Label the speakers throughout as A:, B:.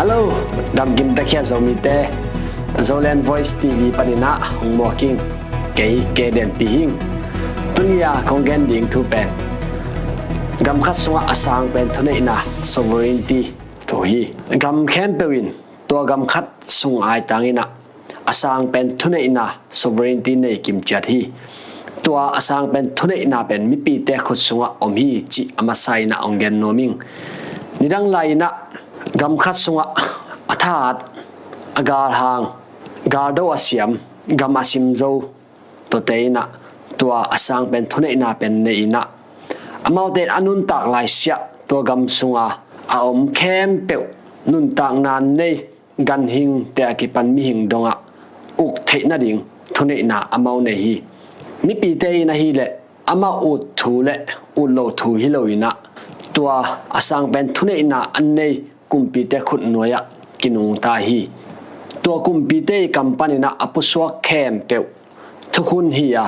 A: Hello ดำกิมตะเคียนโซมีเต Zoland Voice TV ปนินะหงบอกิงเกยเกเดนปีหิงตุนยาคงแกนดิงทูเป็นกำคัดสวะอสางเป็นทุนอินะ sovereignty ตัวฮีกำแค้นเปวินตัวกำคัดสุงอตางอินะอสางเป็นทุนอินะ sovereignty ในกิมจัดฮีตัวอสางเป็นทุนอินะเป็นมิปีเตขุดสวะอมฮีจิอมาไซนะองเกนโนมิงนิดังไลนะ อาอมเข้มเปวนุนตากนานในกันหิงแต่กิปันมีหิงดงะอุกเทนะดิงทุนอินาอามาเนฮี mi pi te na hi le ama u thu le u lo thu hi lo ina tua asang ben thune ina an nei kumpite khut noya kinung ta hi to kumpite company na apuswa khem pe thukun hi ya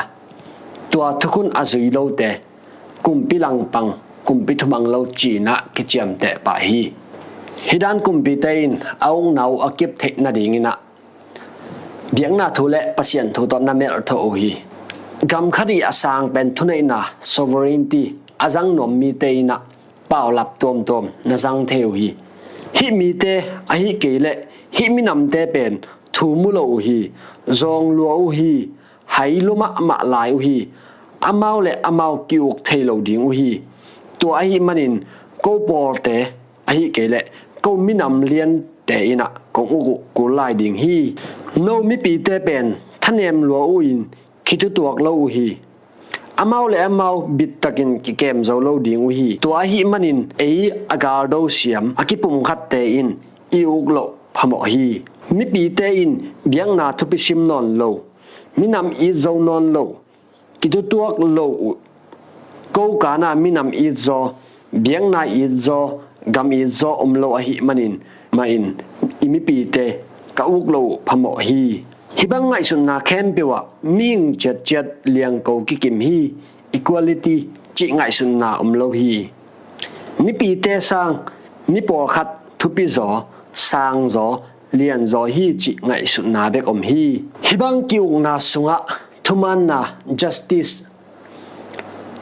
A: to thukun azui lo te kum lang pang kumpi thumang lo chi na kichiam te pa hi hidan kum pi in aung nau akip the na dingina diang na thule pasien thu to na mel tho hi gam khadi asang pen thunei na sovereignty azang nom mi te na pau lap tom tom na zang theu hi ฮิมีเตอหิเกเลฮิมินำเตเป็นทูมุโลอุฮีจงลัวอุฮีไหลุมะมะลายอุฮีอมาเลอาเมากิวกเทโลดิงอุฮีตัวอหิมันินกูปอเตอหิเกเลกูมินำเลียนเตอินะกงอุกุกูลายดิงฮีโนมิปีเตเป็นท่านเนมลัวอินคิดตัวกลอุฮี amau le amau, bit takin ki kem zo lo ding hi to a hi manin, ei agar do siam, akipum khat te in, i uk lo phamo hi. Mi pi te in, biang na thupi sim non lo. Mi nam i zo non lo. Ki tu tuak lo ko ka na mi nam i zo, biang na i zo, gam i zo om lo a hi manin, ma in. Imi pi te, ka uk lo phamo hi. Hibang ngai sun na khem pewa ming chet chet liang ko ki kim hi equality chi ngai sun na um lo hi mi pi te sang mi por khat thu pi zo sang zo lian zo hi chi ngai sun na bek om hi hibang kiu na sunga thuman na justice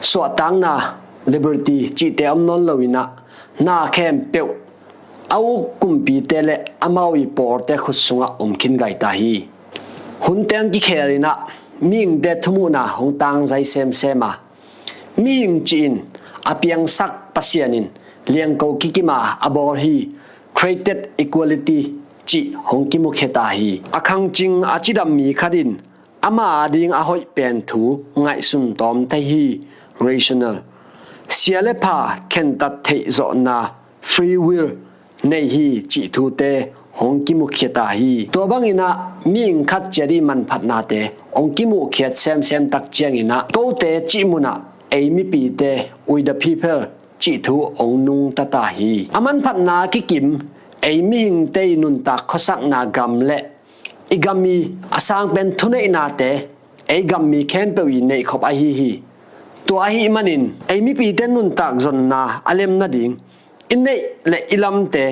A: so tang na liberty chi te am non lo ina na khem peu au kum pi te le amau i por te khut sunga um khin gai ta hi hun teng ki kherina ming de thumu na hung tang zai sem sema ming chin apiang sak pasianin liang ko kikima abor hi, created equality chi hong ki mu kheta hi. Akhang ching achidam mi kharin ama ading a hoi pen thu ngai sun tom te hi, rational. Siale pha khen tat thei zo na, free will, nei hi chi thu te hong ki mu khiata hi to bang ina ming khat cheri man phat na te ong ki mu khiat sem sem tak chiang ina to te chi mu na ei mi pi te with the people. Chi thu ong nung ta ta hi aman phat na ki kim ei mi hing te nun ta khosak na gam le igami asang pen thune ina te ei gam mi khen pe wi nei khop a hi hi to a hi manin ei mi pi te nun tak zon na alem na ding. In nei le ilam te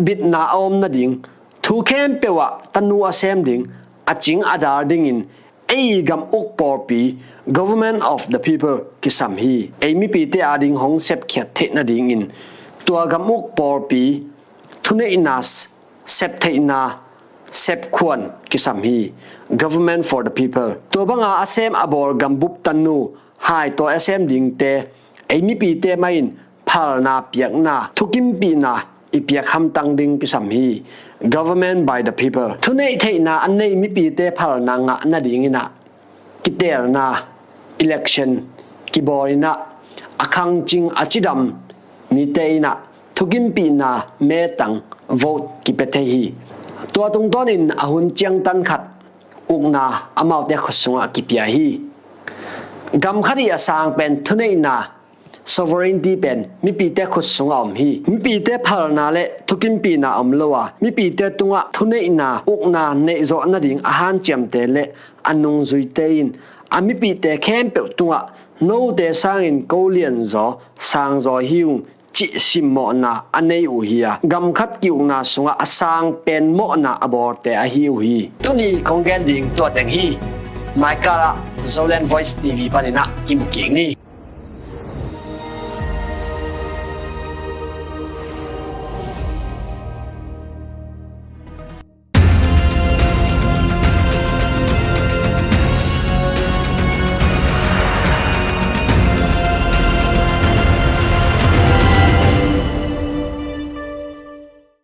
A: bit na om na ding. Thu khem pewa tanu asem ding. Aching adar ding in. Ei gam uk por pi. Government of the people, kisam hi. Ei mi pi te ading hong sep khyat the na ding in. Tua gam uk por pi. Thune inas, sep the ina, sep khuan, kisam hi. Government for the people. To banga asem abor gam bup tanu. Hai to asem ding te. Ei mi pi te main phal na piak na. Thukim pi na. Ipiak ham tang ding pi sam hi government by the people thu nei thei na an nei mi pi te phal na nga na ding ina ki ter na election ki boy na akhang ching achidam mi te ina thukim pi na me tang vote ki pe the hi to tung ton in ahun chiang tan khat uk na amau te khosunga ki pia hi gam khari asang pen thu nei na sovereignty pen mi pi te khut sunga om hi mi pi te phal na le thukin pi na om lowa mi pi te tunga thune ina uk na ne zo na ding a han chem te le anung zui te in a mi pi te khem pe tunga no te sang in ko lian zo sang zo hiung chi sim mo na anei u hi a gam khat kiu na sunga asang pen mo na abor te a hi u hi tuni kongen ding to teng hi mai kala zolen voice tv panina kimuking ni